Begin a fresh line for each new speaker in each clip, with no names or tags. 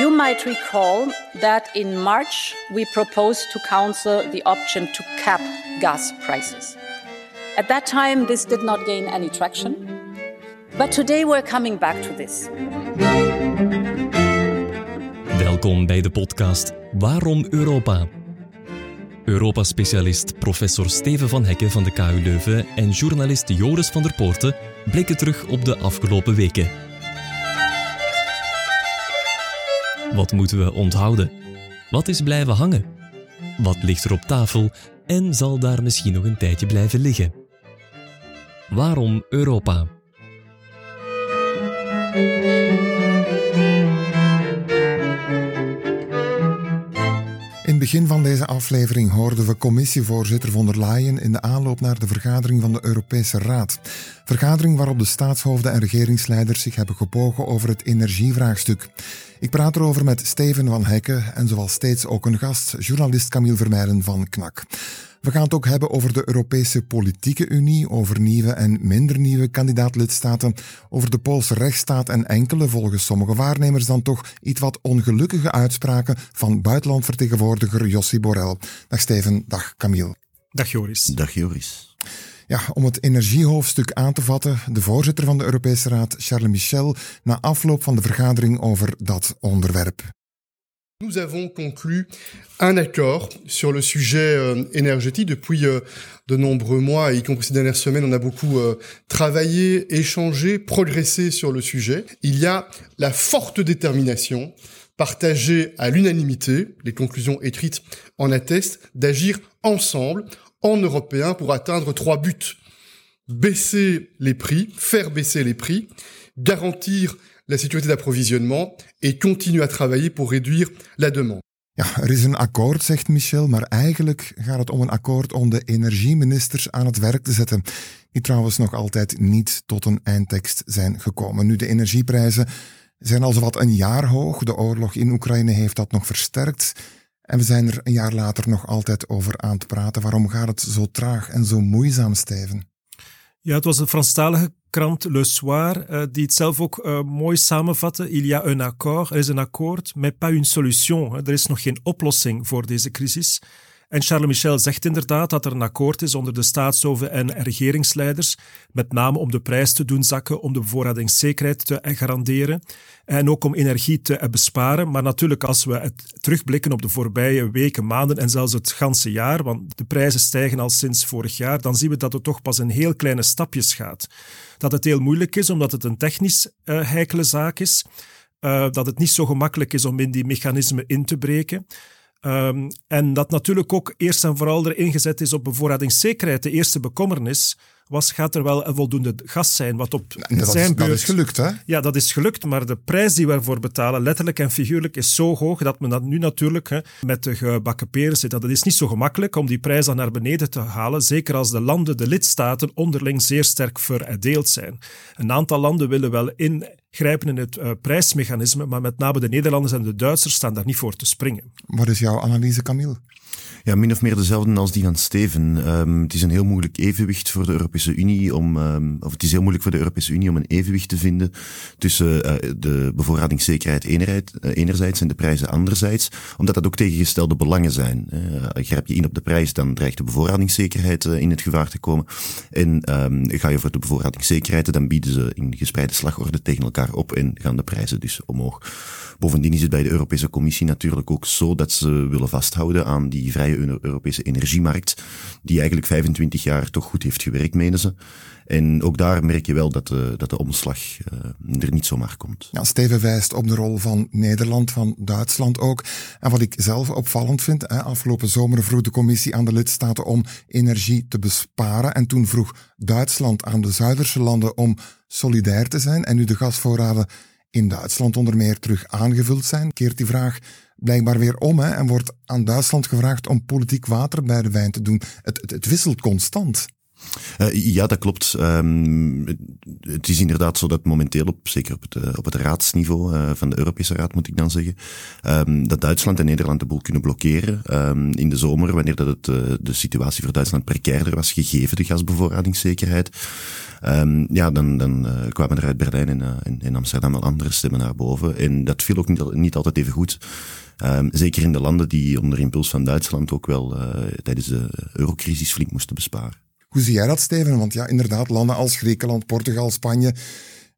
You might recall that in March we proposed to Council the option to cap gas prices. At that time, this did not gain any traction. But today we're coming back to this.
Welkom bij de podcast Waarom Europa? Europa-specialist professor Steven van Hekken van de KU Leuven en journalist Joris van der Poorten blikken terug op de afgelopen weken. Wat moeten we onthouden? Wat is blijven hangen? Wat ligt er op tafel en zal daar misschien nog een tijdje blijven liggen? Waarom Europa?
Begin van deze aflevering hoorden we commissievoorzitter von der Leyen in de aanloop naar de vergadering van de Europese Raad. Vergadering waarop de staatshoofden en regeringsleiders zich hebben gebogen over het energievraagstuk. Ik praat erover met Steven van Hekken en zoals steeds ook een gast, journalist Camille Vermeijden van KNAK. We gaan het ook hebben over de Europese Politieke Unie, over nieuwe en minder nieuwe kandidaatlidstaten, over de Poolse rechtsstaat en enkele, volgens sommige waarnemers dan toch, iets wat ongelukkige uitspraken van buitenlandvertegenwoordiger Jossi Borrell. Dag Steven, dag Camille.
Dag Joris.
Dag Joris.
Ja, om het energiehoofdstuk aan te vatten, de voorzitter van de Europese Raad, Charles Michel, na afloop van de vergadering over dat onderwerp.
Nous avons conclu un accord sur le sujet euh, énergétique depuis euh, de nombreux mois, y compris ces dernières semaines. On a beaucoup euh, travaillé, échangé, progressé sur le sujet. Il y a la forte détermination partagée à l'unanimité, les conclusions écrites en attestent, d'agir ensemble, en Européens, pour atteindre trois buts. Baisser les prix, faire baisser les prix, garantir la sécurité d'approvisionnement et continue à travailler pour réduire la demande.
Ja, er is een akkoord, zegt Michel, maar eigenlijk gaat het om een akkoord om de energieministers aan het werk te zetten, die trouwens nog altijd niet tot een eindtekst zijn gekomen. Nu, de energieprijzen zijn al zowat een jaar hoog. De oorlog in Oekraïne heeft dat nog versterkt. En we zijn er een jaar later nog altijd over aan te praten. Waarom gaat het zo traag en zo moeizaam, Steven?
Ja, het was een Franstalige krant Le Soir uh, die het zelf ook uh, mooi samenvatte. Il y a un accord, er is een akkoord, mais pas une solution. Er is nog geen oplossing voor deze crisis. En Charles Michel zegt inderdaad dat er een akkoord is onder de staatshoofden en regeringsleiders, met name om de prijs te doen zakken, om de bevoorradingszekerheid te garanderen en ook om energie te besparen. Maar natuurlijk, als we het terugblikken op de voorbije weken, maanden en zelfs het ganse jaar, want de prijzen stijgen al sinds vorig jaar, dan zien we dat het toch pas in heel kleine stapjes gaat. Dat het heel moeilijk is, omdat het een technisch uh, heikele zaak is, uh, dat het niet zo gemakkelijk is om in die mechanismen in te breken. Um, en dat natuurlijk ook eerst en vooral erin gezet is op bevoorradingszekerheid. De eerste bekommernis was, gaat er wel een voldoende gas zijn? Wat op
dat zijn is, beurt... Dat is gelukt, hè?
Ja, dat is gelukt, maar de prijs die we ervoor betalen, letterlijk en figuurlijk, is zo hoog dat men dat nu natuurlijk hè, met de gebakken peren zit. Dat is niet zo gemakkelijk om die prijs dan naar beneden te halen, zeker als de landen, de lidstaten, onderling zeer sterk verdeeld zijn. Een aantal landen willen wel ingrijpen in het uh, prijsmechanisme, maar met name de Nederlanders en de Duitsers staan daar niet voor te springen.
Wat is jouw analyse, Camille?
Ja, min of meer dezelfde als die van Steven. Um, het is een heel moeilijk evenwicht voor de Europese Unie om, um, of het is heel moeilijk voor de Europese Unie om een evenwicht te vinden tussen uh, de bevoorradingszekerheid enerheid, uh, enerzijds en de prijzen anderzijds, omdat dat ook tegengestelde belangen zijn. Uh, grijp je in op de prijs, dan dreigt de bevoorradingszekerheid in het gevaar te komen. En um, ga je voor de bevoorradingszekerheid, dan bieden ze in gespreide slagorde tegen elkaar op en gaan de prijzen dus omhoog. Bovendien is het bij de Europese Commissie natuurlijk ook zo dat ze willen vasthouden aan die vrije Europese energiemarkt, die eigenlijk 25 jaar toch goed heeft gewerkt, menen ze. En ook daar merk je wel dat de, dat de omslag uh, er niet zomaar komt.
Ja, Steven wijst op de rol van Nederland, van Duitsland ook. En wat ik zelf opvallend vind, hè, afgelopen zomer vroeg de commissie aan de lidstaten om energie te besparen. En toen vroeg Duitsland aan de Zuiderse landen om solidair te zijn. En nu de gasvoorraden in Duitsland onder meer terug aangevuld zijn, keert die vraag blijkbaar weer om hè, en wordt aan Duitsland gevraagd om politiek water bij de wijn te doen. Het, het wisselt constant.
Ja, dat klopt. Um, het is inderdaad zo dat momenteel, op, zeker op het, op het raadsniveau uh, van de Europese Raad moet ik dan zeggen, um, dat Duitsland en Nederland de boel kunnen blokkeren. Um, in de zomer, wanneer dat het, de situatie voor Duitsland precairder was, gegeven de gasbevoorradingszekerheid. Ja, dan, dan kwamen er uit Berlijn en, en, Amsterdam al andere stemmen naar boven. En dat viel ook niet, niet altijd even goed. Zeker in de landen die onder impuls van Duitsland ook wel tijdens de eurocrisis flink moesten besparen.
Hoe zie jij dat, Steven? Want ja, inderdaad, landen als Griekenland, Portugal, Spanje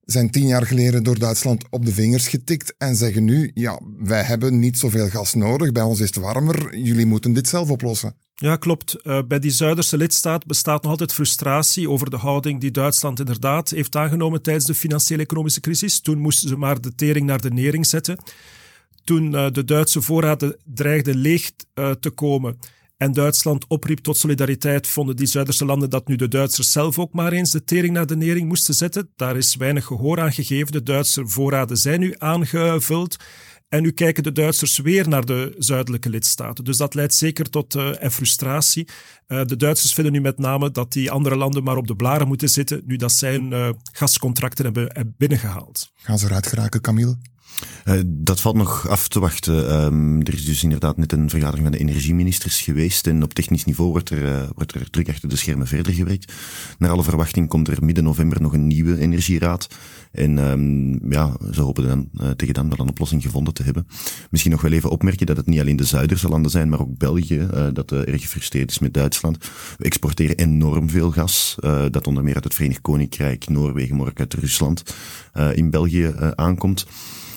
zijn tien jaar geleden door Duitsland op de vingers getikt en zeggen nu, ja, wij hebben niet zoveel gas nodig, bij ons is het warmer, jullie moeten dit zelf oplossen.
Ja, klopt. Uh, bij die Zuiderse lidstaat bestaat nog altijd frustratie over de houding die Duitsland inderdaad heeft aangenomen tijdens de financiële economische crisis. Toen moesten ze maar de tering naar de nering zetten. Toen uh, de Duitse voorraden dreigden leeg uh, te komen en Duitsland opriep tot solidariteit, vonden die Zuiderse landen dat nu de Duitsers zelf ook maar eens de tering naar de nering moesten zetten. Daar is weinig gehoor aan gegeven. De Duitse voorraden zijn nu aangevuld. En nu kijken de Duitsers weer naar de zuidelijke lidstaten. Dus dat leidt zeker tot uh, frustratie. Uh, de Duitsers vinden nu met name dat die andere landen maar op de blaren moeten zitten, nu dat zij hun gascontracten hebben, hebben binnengehaald.
Gaan ze eruit geraken, Camille?
Uh, dat valt nog af te wachten. Um, er is dus inderdaad net een vergadering van de energieministers geweest en op technisch niveau wordt er, uh, wordt er druk achter de schermen verder gewerkt. Naar alle verwachting komt er midden november nog een nieuwe energieraad. En um, ja, ze hopen dan, uh, tegen dan wel een oplossing gevonden te hebben. Misschien nog wel even opmerken dat het niet alleen de Zuiderse landen zijn, maar ook België, dat erg gefrustreerd is met Duitsland. We exporteren enorm veel gas, dat onder meer uit het Verenigd Koninkrijk, Noorwegen, maar ook uit Rusland in België aankomt.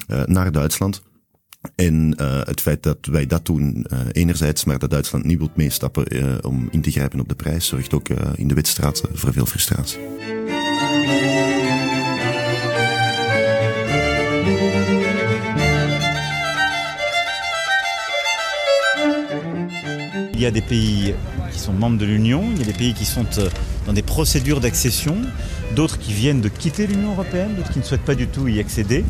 Uh, naar Duitsland. En uh, het feit dat wij dat doen, uh, enerzijds, maar dat Duitsland niet wilt meestappen om in te grijpen op de prijs, zorgt ook in de wetstraat voor veel frustratie.
Il y a qui sont membres de l'Union, il y a des pays qui sont dans des procédures d'accession, d'autres qui viennent de quitter l'Union européenne, d'autres qui ne souhaitent pas du tout y accéder.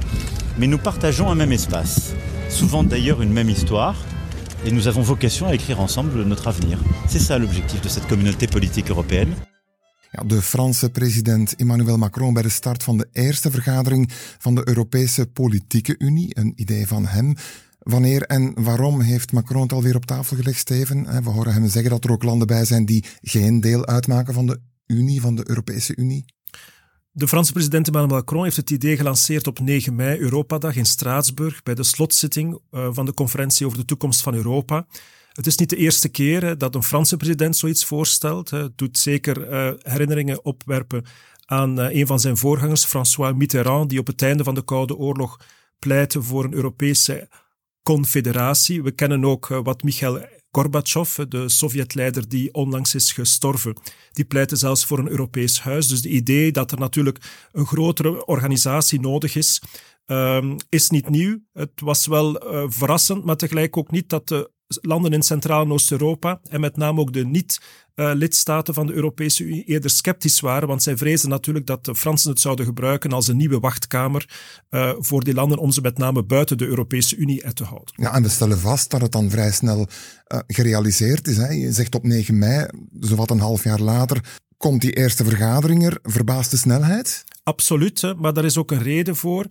mais nous partageons un même espace, souvent d'ailleurs une même histoire, et nous avons vocation à écrire ensemble notre avenir. C'est ça l'objectif de cette communauté politique européenne.
Ja, de Franse president Emmanuel Macron bij de start van de eerste vergadering van de Europese Politieke Unie, een idee van hem. Wanneer en waarom heeft Macron het alweer op tafel gelegd, Steven? We horen hem zeggen dat er ook landen bij zijn die geen deel uitmaken van de Unie, van de Europese Unie.
De Franse president Emmanuel Macron heeft het idee gelanceerd op 9 mei, Europadag in Straatsburg, bij de slotzitting uh, van de conferentie over de toekomst van Europa. Het is niet de eerste keer dat een Franse president zoiets voorstelt. Het doet zeker uh, herinneringen opwerpen aan uh, een van zijn voorgangers, François Mitterrand, die op het einde van de Koude Oorlog pleitte voor een Europese confederatie. We kennen ook wat Michael Gorbachev, de Sovjetleider die onlangs is gestorven, die pleitte zelfs voor een Europees huis. Dus het idee dat er natuurlijk een grotere organisatie nodig is, um, is niet nieuw. Het was wel uh, verrassend, maar tegelijk ook niet dat de landen in Centraal- en Oost-Europa en met name ook de niet-lidstaten van de Europese Unie eerder sceptisch waren, want zij vrezen natuurlijk dat de Fransen het zouden gebruiken als een nieuwe wachtkamer uh, voor die landen om ze met name buiten de Europese Unie uit te houden.
Ja, en we stellen vast dat het dan vrij snel uh, gerealiseerd is. Hè. Je zegt op 9 mei, zowat een half jaar later, komt die eerste vergadering er. Verbaasde snelheid?
Absoluut, maar daar is ook een reden voor.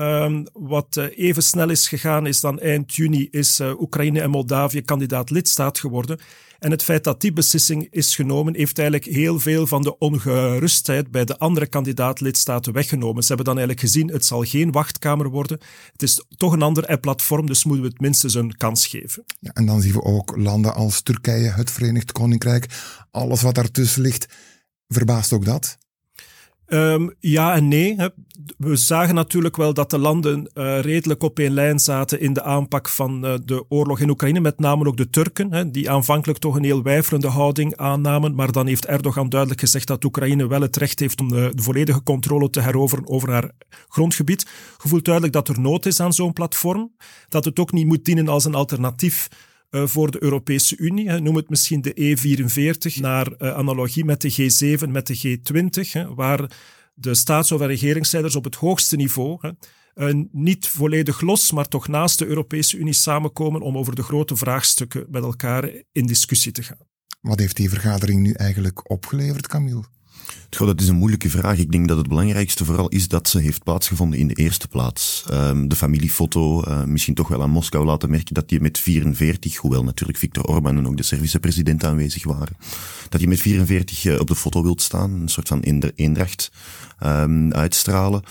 Um, wat uh, even snel is gegaan is dan eind juni is uh, Oekraïne en Moldavië kandidaat lidstaat geworden. En het feit dat die beslissing is genomen, heeft eigenlijk heel veel van de ongerustheid bij de andere kandidaat-lidstaten weggenomen. Ze hebben dan eigenlijk gezien, het zal geen wachtkamer worden. Het is toch een ander platform, dus moeten we het minstens een kans geven.
Ja, en dan zien we ook landen als Turkije, het Verenigd Koninkrijk, alles wat daartussen ligt. Verbaast ook dat?
Um, ja en nee. We zagen natuurlijk wel dat de landen uh, redelijk op één lijn zaten in de aanpak van uh, de oorlog in Oekraïne, met name ook de Turken, hè, die aanvankelijk toch een heel wijfelende houding aannamen. Maar dan heeft Erdogan duidelijk gezegd dat Oekraïne wel het recht heeft om de, de volledige controle te heroveren over haar grondgebied. Gevoelt duidelijk dat er nood is aan zo'n platform, dat het ook niet moet dienen als een alternatief voor de Europese Unie. Noem het misschien de E44, naar uh, analogie met de G7, met de G20, hè, waar de staats- of regeringsleiders op het hoogste niveau uh, niet volledig los, maar toch naast de Europese Unie samenkomen om over de grote vraagstukken met elkaar in discussie te gaan.
Wat heeft die vergadering nu eigenlijk opgeleverd, Camille?
Goh, dat is een moeilijke vraag. Ik denk dat het belangrijkste vooral is dat ze heeft plaatsgevonden in de eerste plaats. Um, de familiefoto, uh, misschien toch wel aan Moskou laten merken dat die met 44, hoewel natuurlijk Viktor Orban en ook de Servische president aanwezig waren, dat je met 44 uh, op de foto wilt staan, een soort van eendracht um, uitstralen.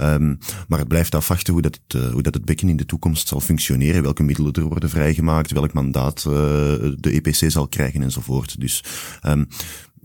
Um, maar het blijft afwachten hoe dat, het, uh, hoe dat het bekken in de toekomst zal functioneren, welke middelen er worden vrijgemaakt, welk mandaat de EPC zal krijgen enzovoort. Dus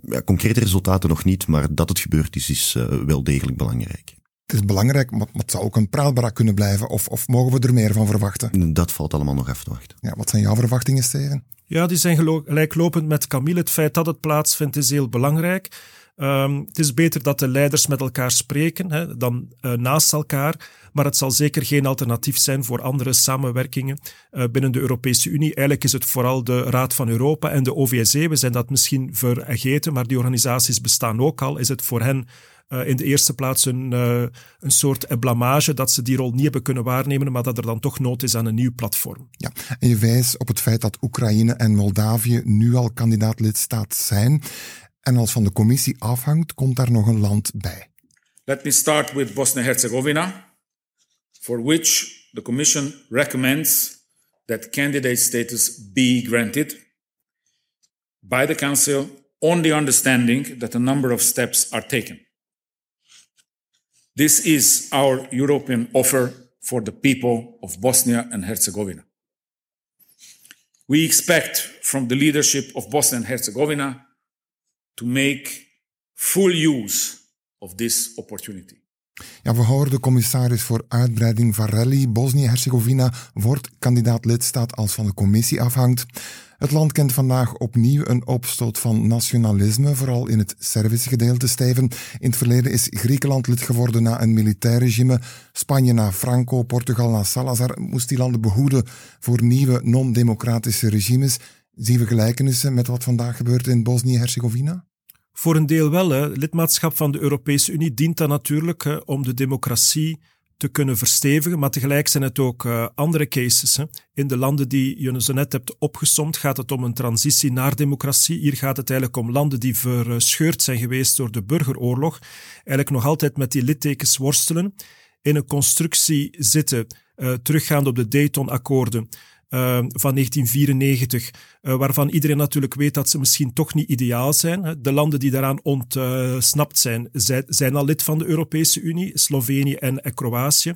ja, concrete resultaten nog niet, maar dat het gebeurd is, is uh, wel degelijk belangrijk.
Het is belangrijk, maar het zou ook een praalbarak kunnen blijven, of, of mogen we er meer van verwachten?
Dat valt allemaal nog af te wachten.
Ja, wat zijn jouw verwachtingen, Steven?
Ja, die zijn gelijklopend met Camille. Het feit dat het plaatsvindt is heel belangrijk. Um, het is beter dat de leiders met elkaar spreken hè, dan uh, naast elkaar. Maar het zal zeker geen alternatief zijn voor andere samenwerkingen uh, binnen de Europese Unie. Eigenlijk is het vooral de Raad van Europa en de OVSE. We zijn dat misschien vergeten, maar die organisaties bestaan ook al. Is het voor hen uh, in de eerste plaats een, een soort blamage dat ze die rol niet hebben kunnen waarnemen, maar dat er dan toch nood is aan een nieuw platform.
Ja, en je wijst op het feit dat Oekraïne en Moldavië nu al kandidaat lidstaat zijn. En als van de commissie afhangt, komt daar nog een land bij.
Let me start with Bosnia-Herzegovina, for which the Commission recommends that candidate status be granted by the Council on the understanding that a number of steps are taken. This is our European offer for the people of Bosnia and Herzegovina. We expect from the leadership of Bosnia and Herzegovina to make full use of this opportunity.
Ja, we horen de commissaris voor uitbreiding Varelli. Bosnië-Herzegovina wordt kandidaat lidstaat als van de commissie afhangt. Het land kent vandaag opnieuw een opstoot van nationalisme, vooral in het Servische gedeelte, Steven. In het verleden is Griekenland lid geworden na een militair regime, Spanje na Franco, Portugal na Salazar. Moest die landen behoeden voor nieuwe non-democratische regimes. Zien we gelijkenissen met wat vandaag gebeurt in Bosnië-Herzegovina?
Voor een deel wel. Hè. Lidmaatschap van de Europese Unie dient dan natuurlijk hè, om de democratie te kunnen verstevigen, maar tegelijk zijn het ook uh, andere cases. Hè. In de landen die je zo net hebt opgesomd gaat het om een transitie naar democratie. Hier gaat het eigenlijk om landen die verscheurd zijn geweest door de burgeroorlog, eigenlijk nog altijd met die littekens worstelen, in een constructie zitten, uh, teruggaand op de Dayton-akkoorden, van 1994, uh, waarvan iedereen natuurlijk weet dat ze misschien toch niet ideaal zijn. De landen die daaraan ontsnapt zijn, zijn al lid van de Europese Unie, Slovenië en Kroatië.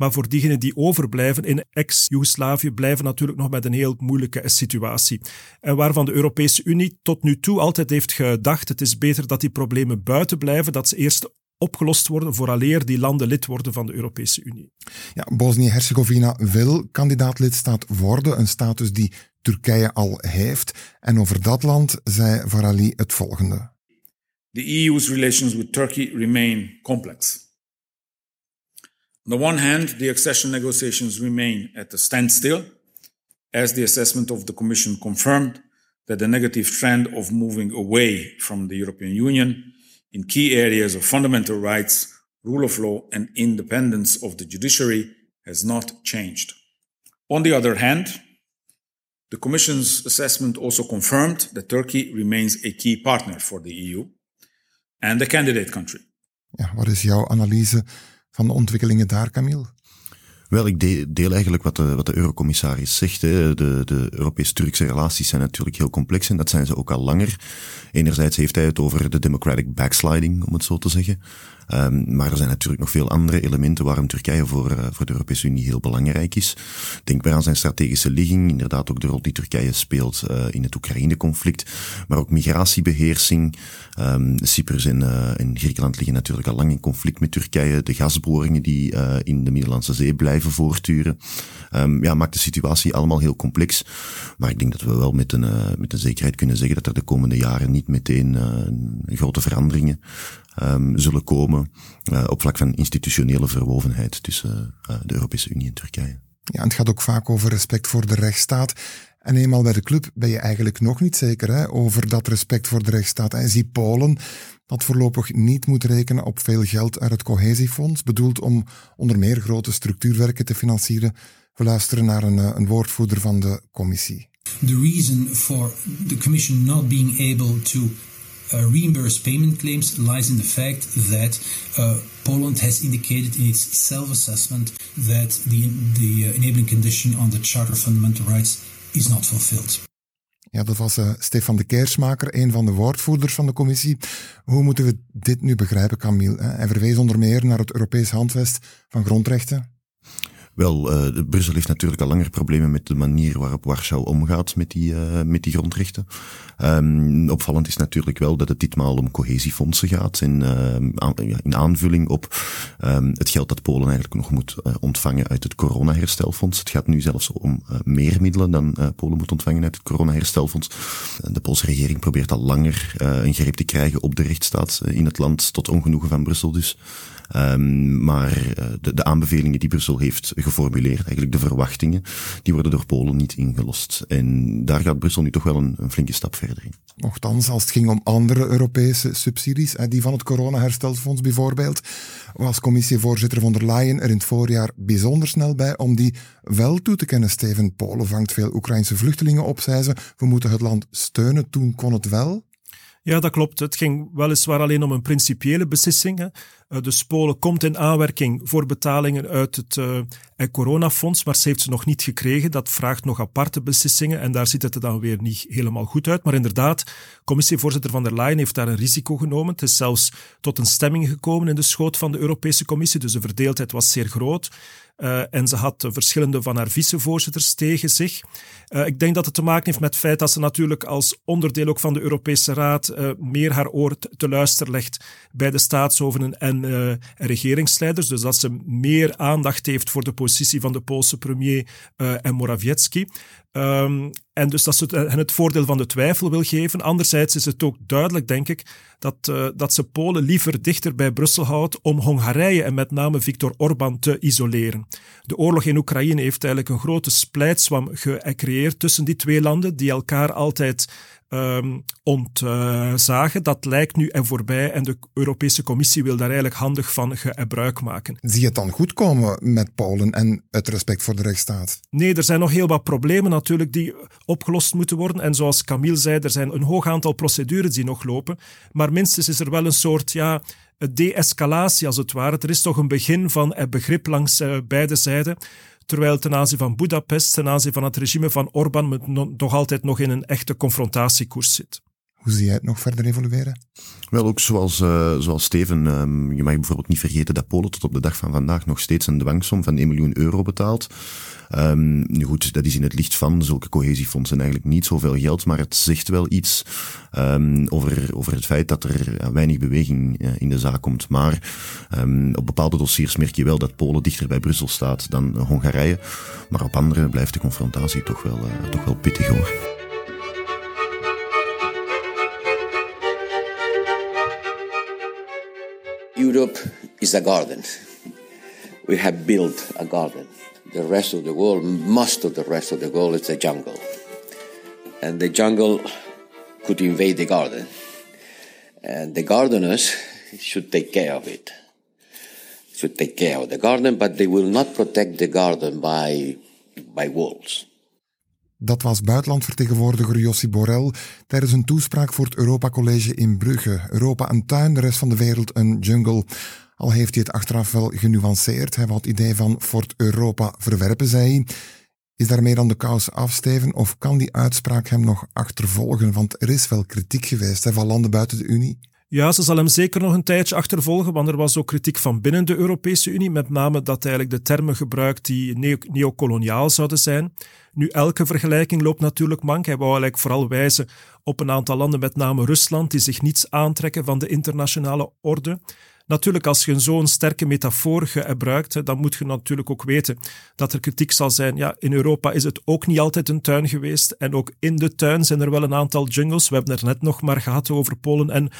Maar voor diegenen die overblijven in ex-Jugoslavië blijven natuurlijk nog met een heel moeilijke situatie. En waarvan de Europese Unie tot nu toe altijd heeft gedacht, het is beter dat die problemen buiten blijven, dat ze eerst opgelost worden vooraleer die landen lid worden van de Europese Unie.
Ja, Bosnië-Herzegovina wil kandidaat-lidstaat worden, een status die Turkije al heeft. En over dat land zei Varali het volgende.
The EU's relations with Turkey remain complex. On the one hand, the accession negotiations remain at a standstill, as the assessment of the Commission confirmed that the negative trend of moving away from the European Union in key areas of fundamental rights, rule of law, and independence of the judiciary has not changed. On the other hand, the Commission's assessment also confirmed that Turkey remains a key partner for the EU and a candidate country.
Ja, wat is jouw analyse van de ontwikkelingen daar, Camille?
Wel, ik deel eigenlijk wat de, wat de eurocommissaris zegt. De, de Europees-Turkse relaties zijn natuurlijk heel complex en dat zijn ze ook al langer. Enerzijds heeft hij het over de democratic backsliding, om het zo te zeggen. Um, maar er zijn natuurlijk nog veel andere elementen waarom Turkije voor, uh, voor de Europese Unie heel belangrijk is. Denk maar aan zijn strategische ligging, inderdaad ook de rol die Turkije speelt uh, in het Oekraïne-conflict, maar ook migratiebeheersing. Um, Cyprus en, uh, en, Griekenland liggen natuurlijk al lang in conflict met Turkije. De gasboringen die in de Middellandse Zee blijven voortduren. Um, ja, maakt de situatie allemaal heel complex. Maar ik denk dat we wel met een, met een zekerheid kunnen zeggen dat er de komende jaren niet meteen grote veranderingen um, zullen komen uh, op vlak van institutionele verwovenheid tussen de Europese Unie en Turkije.
Ja, het gaat ook vaak over respect voor de rechtsstaat. En eenmaal bij de club ben je eigenlijk nog niet zeker hè, over dat respect voor de rechtsstaat. En zie Polen, dat voorlopig niet moet rekenen op veel geld uit het cohesiefonds, bedoeld om onder meer grote structuurwerken te financieren. We luisteren naar een, een woordvoerder van de commissie.
The reason for the Commission not being able to uh, reimburse payment claims lies in the fact that uh, Poland has indicated in its self-assessment that the, the uh, enabling condition on the Charter of Fundamental Rights is not fulfilled.
Ja, dat was uh, Stefan de Keersmaker, een van de woordvoerders van de commissie. Hoe moeten we dit nu begrijpen, Camille? Hij verwees onder meer naar het Europees Handvest van Grondrechten.
Wel, uh, Brussel heeft natuurlijk al langer problemen met de manier waarop Warschau omgaat met die, uh, met die grondrechten. Um, opvallend is natuurlijk wel dat het ditmaal om cohesiefondsen gaat. Uh, aan, in aanvulling op um, het geld dat Polen eigenlijk nog moet ontvangen uit het coronaherstelfonds. Het gaat nu zelfs om meer middelen dan Polen moet ontvangen uit het coronaherstelfonds. De Poolse regering probeert al langer een greep te krijgen op de rechtsstaat in het land, tot ongenoegen van Brussel dus. Um, maar uh, de, de, aanbevelingen die Brussel heeft geformuleerd, eigenlijk de verwachtingen, die worden door Polen niet ingelost. En daar gaat Brussel nu toch wel een, een flinke stap verder in.
Nochtans, als het ging om andere Europese subsidies, die van het corona-herstelfonds bijvoorbeeld, was commissievoorzitter von der Leyen er in het voorjaar bijzonder snel bij om die wel toe te kennen. Steven, Polen vangt veel Oekraïnse vluchtelingen op, zei ze. We moeten het land steunen. Toen kon het wel.
Ja, dat klopt. Het ging weliswaar alleen om een principiële beslissing. Dus Polen komt in aanwerking voor betalingen uit het uh, coronafonds, maar ze heeft ze nog niet gekregen. Dat vraagt nog aparte beslissingen en daar ziet het er dan weer niet helemaal goed uit. Maar inderdaad, commissievoorzitter van der Leyen heeft daar een risico genomen. Het is zelfs tot een stemming gekomen in de schoot van de Europese Commissie, dus de verdeeldheid was zeer groot. Uh, en ze had verschillende van haar vicevoorzitters tegen zich. Uh, ik denk dat het te maken heeft met het feit dat ze natuurlijk als onderdeel ook van de Europese Raad uh, meer haar oor te luisteren legt bij de staatshoofden en regeringsleiders. Dus dat ze meer aandacht heeft voor de positie van de Poolse premier en Morawiecki. Um, en dus dat ze hen het voordeel van de twijfel wil geven. Anderzijds is het ook duidelijk, denk ik, dat, uh, dat ze Polen liever dichter bij Brussel houdt om Hongarije en met name Viktor Orbán te isoleren. De oorlog in Oekraïne heeft eigenlijk een grote splijtswam gecreëerd tussen die twee landen, die elkaar altijd um, ontzagen. Dat lijkt nu en voorbij en de Europese Commissie wil daar eigenlijk handig van gebruik maken.
Zie je het dan goed komen met Polen en het respect voor de rechtsstaat?
Nee, er zijn nog heel wat problemen natuurlijk die opgelost moeten worden. En zoals Camille zei, er zijn een hoog aantal procedures die nog lopen. Maar minstens is er wel een soort ja, de-escalatie als het ware. Er is toch een begin van begrip langs uh, beide zijden terwijl ten aanzien van Budapest, ten aanzien van het regime van Orbán, nog altijd nog in een echte confrontatiekoers zit.
Hoe zie jij het nog verder evolueren?
Wel, ook zoals, uh, zoals Steven, um, je mag bijvoorbeeld niet vergeten dat Polen tot op de dag van vandaag nog steeds een dwangsom van 1 miljoen euro betaalt. Um, nu goed, dat is in het licht van zulke cohesiefondsen eigenlijk niet zoveel geld, maar het zegt wel iets um, over, over het feit dat er weinig beweging uh, in de zaak komt. Maar op bepaalde dossiers merk je wel dat Polen dichter bij Brussel staat dan Hongarije. Maar op andere blijft de confrontatie toch wel, uh, toch wel pittig hoor.
Europe is a garden. We have built a garden. The rest of the world, most of the rest of the world, is a jungle. And the jungle could invade the garden. And the gardeners should take care of it. Should take care of the garden, but they will not protect the garden by, by walls.
Dat was buitenlandvertegenwoordiger Jossi Borrell tijdens een toespraak voor het Europa College in Brugge. Europa een tuin, de rest van de wereld een jungle. Al heeft hij het achteraf wel genuanceerd. Hij wou het idee van Fort Europa verwerpen, zei hij. Is daarmee dan de kous afsteven of kan die uitspraak hem nog achtervolgen? Want er is wel kritiek geweest hè, van landen buiten de Unie.
Ja, ze zal hem zeker nog een tijdje achtervolgen, want er was ook kritiek van binnen de Europese Unie, met name dat eigenlijk de termen gebruikt die neocoloniaal zouden zijn. Nu, elke vergelijking loopt natuurlijk mank. Hij wou eigenlijk vooral wijzen op een aantal landen, met name Rusland, die zich niets aantrekken van de internationale orde. Natuurlijk, als je zo'n sterke metafoor gebruikt, dan moet je natuurlijk ook weten dat er kritiek zal zijn. Ja, in Europa is het ook niet altijd een tuin geweest. En ook in de tuin zijn er wel een aantal jungles. We hebben er net nog maar gehad over Polen en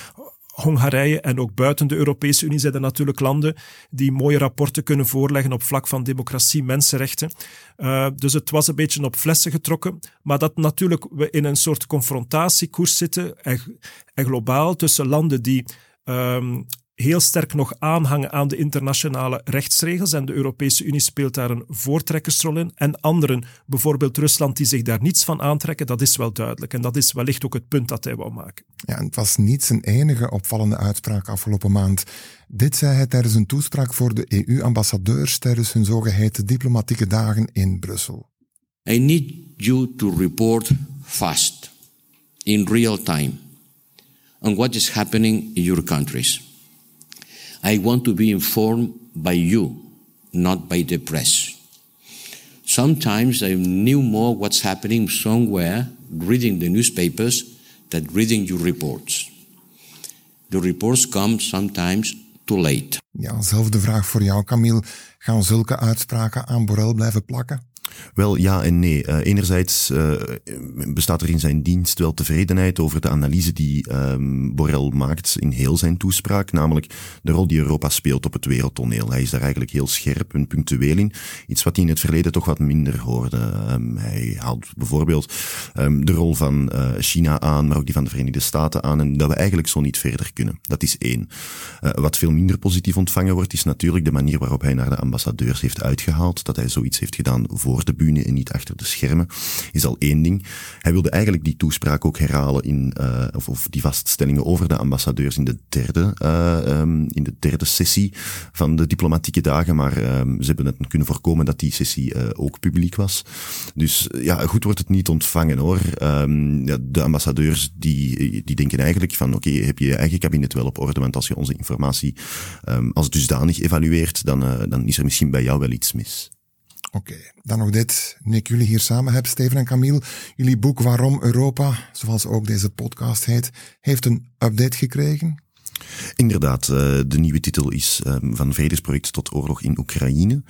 Hongarije en ook buiten de Europese Unie zijn er natuurlijk landen die mooie rapporten kunnen voorleggen op vlak van democratie, mensenrechten. Uh, dus het was een beetje op flessen getrokken, maar dat natuurlijk we in een soort confrontatiekoers zitten en, en globaal tussen landen die um, heel sterk nog aanhangen aan de internationale rechtsregels en de Europese Unie speelt daar een voortrekkersrol in. En anderen, bijvoorbeeld Rusland, die zich daar niets van aantrekken, dat is wel duidelijk. En dat is wellicht ook het punt dat hij wou maken.
Ja, het was niet zijn enige opvallende uitspraak afgelopen maand. Dit zei hij tijdens een toespraak voor de EU-ambassadeurs tijdens hun zogeheten diplomatieke dagen in Brussel.
I need you to report fast, in real time, on what is happening in your countries. I want to be informed by you, not by the press. Sometimes I knew more what's happening somewhere reading the newspapers than reading your reports. The reports come sometimes too late.
Ja, zelfde vraag voor jou, Camille. Gaan zulke uitspraken aan Borrell blijven plakken?
Wel ja en nee. Uh, enerzijds uh, bestaat er in zijn dienst wel tevredenheid over de analyse die um, Borrell maakt in heel zijn toespraak, namelijk de rol die Europa speelt op het wereldtoneel. Hij is daar eigenlijk heel scherp en punctueel in. Iets wat hij in het verleden toch wat minder hoorde. Um, hij haalt bijvoorbeeld um, de rol van uh, China aan, maar ook die van de Verenigde Staten aan, en dat we eigenlijk zo niet verder kunnen. Dat is één. wat veel minder positief ontvangen wordt, is natuurlijk de manier waarop hij naar de ambassadeurs heeft uitgehaald, dat hij zoiets heeft gedaan voor de bühne en niet achter de schermen, is al één ding. Hij wilde eigenlijk die toespraak ook herhalen in, uh, of, of, die vaststellingen over de ambassadeurs in de derde, uh, um, in de derde sessie van de diplomatieke dagen, maar um, ze hebben het kunnen voorkomen dat die sessie uh, ook publiek was. Dus ja, goed wordt het niet ontvangen hoor. Um, ja, de ambassadeurs die, die denken eigenlijk van oké, okay, heb je je eigen kabinet wel op orde, want als je onze informatie als dusdanig evalueert, dan, dan is er misschien bij jou wel iets mis.
Oké, okay, dan nog dit. Nu ik jullie hier samen heb, Steven en Camille. Jullie boek Waarom Europa, zoals ook deze podcast heet, heeft een update gekregen.
Inderdaad, uh, de nieuwe titel is um, Van Vredesproject tot Oorlog in Oekraïne.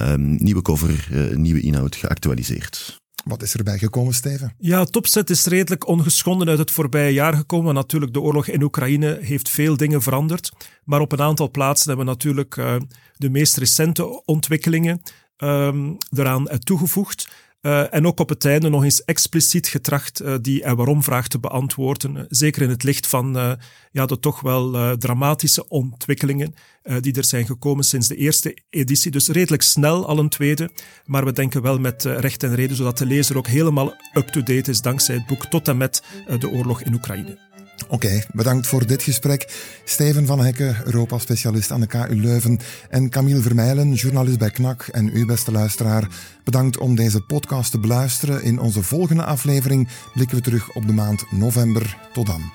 Um, nieuwe cover, uh, nieuwe inhoud geactualiseerd.
Wat is erbij gekomen, Steven?
Ja, het opzet is redelijk ongeschonden uit het voorbije jaar gekomen. Natuurlijk, de oorlog in Oekraïne heeft veel dingen veranderd. Maar op een aantal plaatsen hebben we natuurlijk uh, de meest recente ontwikkelingen um, eraan toegevoegd. Uh, en ook op het einde nog eens expliciet getracht uh, die en waarom vraag te beantwoorden. Zeker in het licht van ja, de toch wel dramatische ontwikkelingen die er zijn gekomen sinds de eerste editie. Dus redelijk snel al een tweede. Maar we denken wel met recht en reden, zodat de lezer ook helemaal up-to-date is dankzij het boek tot en met de oorlog in Oekraïne.
Oké, bedankt voor dit gesprek. Steven van Hekken, Europa-specialist aan de KU Leuven. En Camille Vermeijlen, journalist bij KNAK. En u, beste luisteraar, bedankt om deze podcast te beluisteren. In onze volgende aflevering blikken we terug op de maand november. Tot dan.